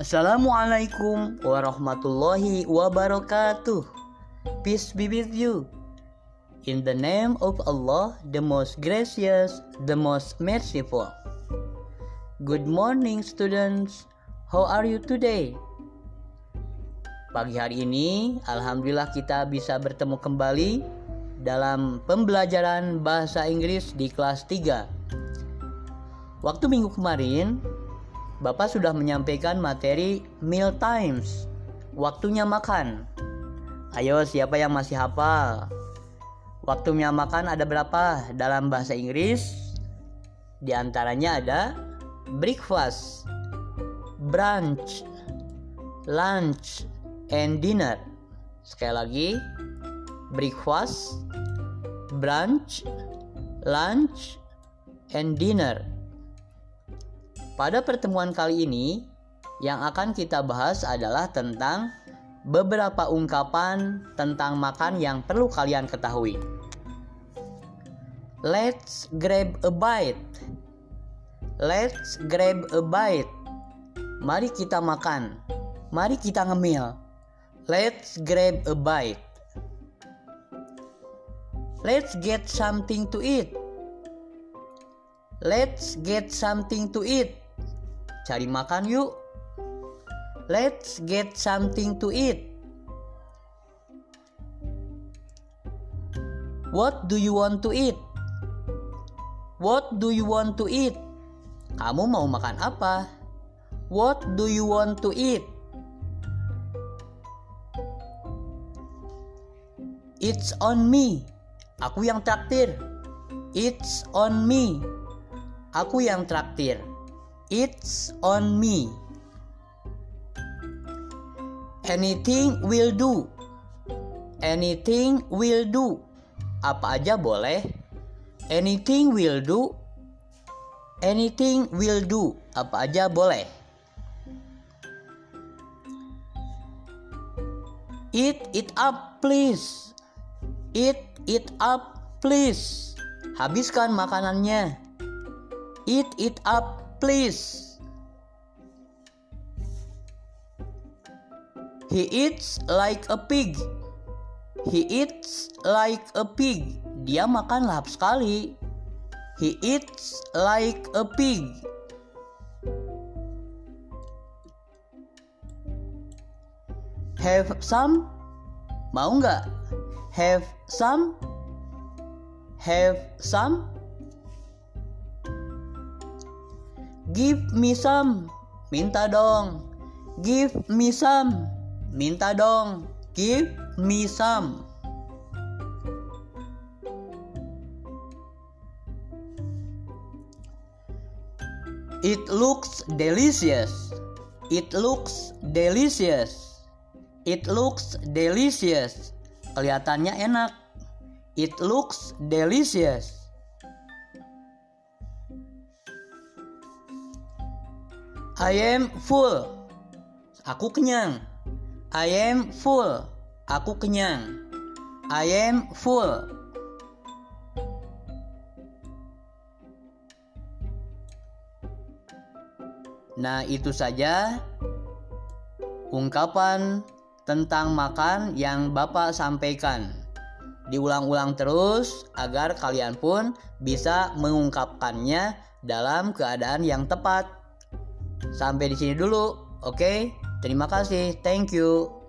Assalamualaikum warahmatullahi wabarakatuh. Peace be with you. In the name of Allah, the most gracious, the most merciful. Good morning, students. How are you today? Pagi hari ini, alhamdulillah kita bisa bertemu kembali dalam pembelajaran bahasa Inggris di kelas 3. Waktu minggu kemarin, Bapak sudah menyampaikan materi meal times, waktunya makan. Ayo, siapa yang masih hafal? Waktunya makan ada berapa dalam bahasa Inggris? Di antaranya ada breakfast, brunch, lunch, and dinner. Sekali lagi, breakfast, brunch, lunch, and dinner. Pada pertemuan kali ini, yang akan kita bahas adalah tentang beberapa ungkapan tentang makan yang perlu kalian ketahui. Let's grab a bite. Let's grab a bite. Mari kita makan. Mari kita ngemil. Let's grab a bite. Let's get something to eat. Let's get something to eat. Cari makan yuk. Let's get something to eat. What do you want to eat? What do you want to eat? Kamu mau makan apa? What do you want to eat? It's on me. Aku yang traktir. It's on me. Aku yang traktir. It's on me. Anything will do. Anything will do. Apa aja boleh. Anything will do. Anything will do. Apa aja boleh. Eat it up please. Eat it up please. Habiskan makanannya. Eat it up please. He eats like a pig. He eats like a pig. Dia makan lahap sekali. He eats like a pig. Have some? Mau nggak? Have some? Have some? Give me some. Minta dong. Give me some. Minta dong. Give me some. It looks delicious. It looks delicious. It looks delicious. Kelihatannya enak. It looks delicious. I am full. Aku kenyang. I am full. Aku kenyang. I am full. Nah, itu saja ungkapan tentang makan yang Bapak sampaikan. Diulang-ulang terus agar kalian pun bisa mengungkapkannya dalam keadaan yang tepat. Sampai di sini dulu, oke? Terima kasih, thank you.